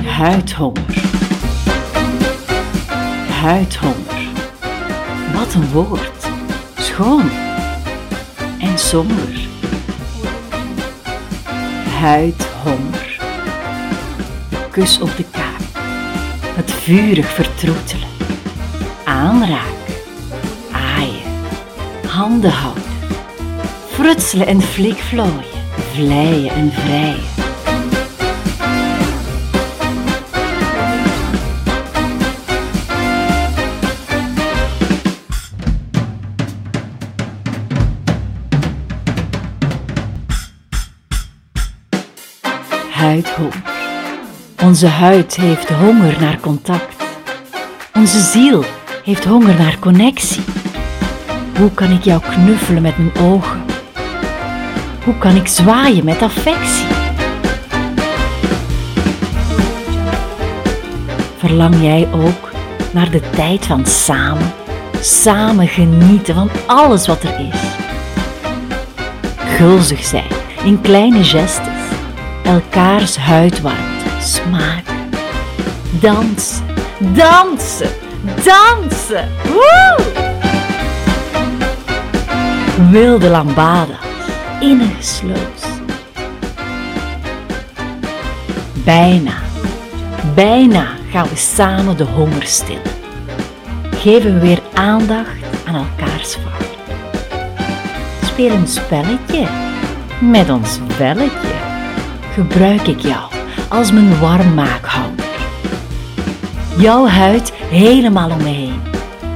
Huidhonger. Huidhonger. Wat een woord. Schoon en somber. Huidhonger. Kus op de kaak. Het vurig vertroetelen. Aanraken. Aaien. Handen houden. Frutselen en flikvlooien. Vleien en vrijen. Onze huid heeft honger naar contact. Onze ziel heeft honger naar connectie. Hoe kan ik jou knuffelen met mijn ogen? Hoe kan ik zwaaien met affectie? Verlang jij ook naar de tijd van samen? Samen genieten van alles wat er is. Gulzig zijn in kleine gestes elkaars huidwarmte smaken. Dansen, dansen, dansen. Woe! Wilde lambada's, innige slows. Bijna, bijna gaan we samen de honger stillen. Geven we weer aandacht aan elkaars vaart. Speel een spelletje met ons velletje gebruik ik jou als mijn warmmaakhouder. Jouw huid helemaal om me heen.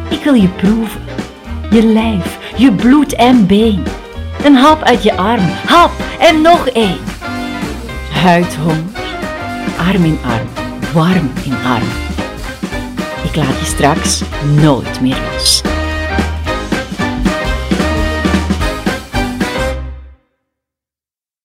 Ik wil je proeven. Je lijf, je bloed en been. Een hap uit je arm, hap en nog één. Huidhonger, arm in arm, warm in arm. Ik laat je straks nooit meer los.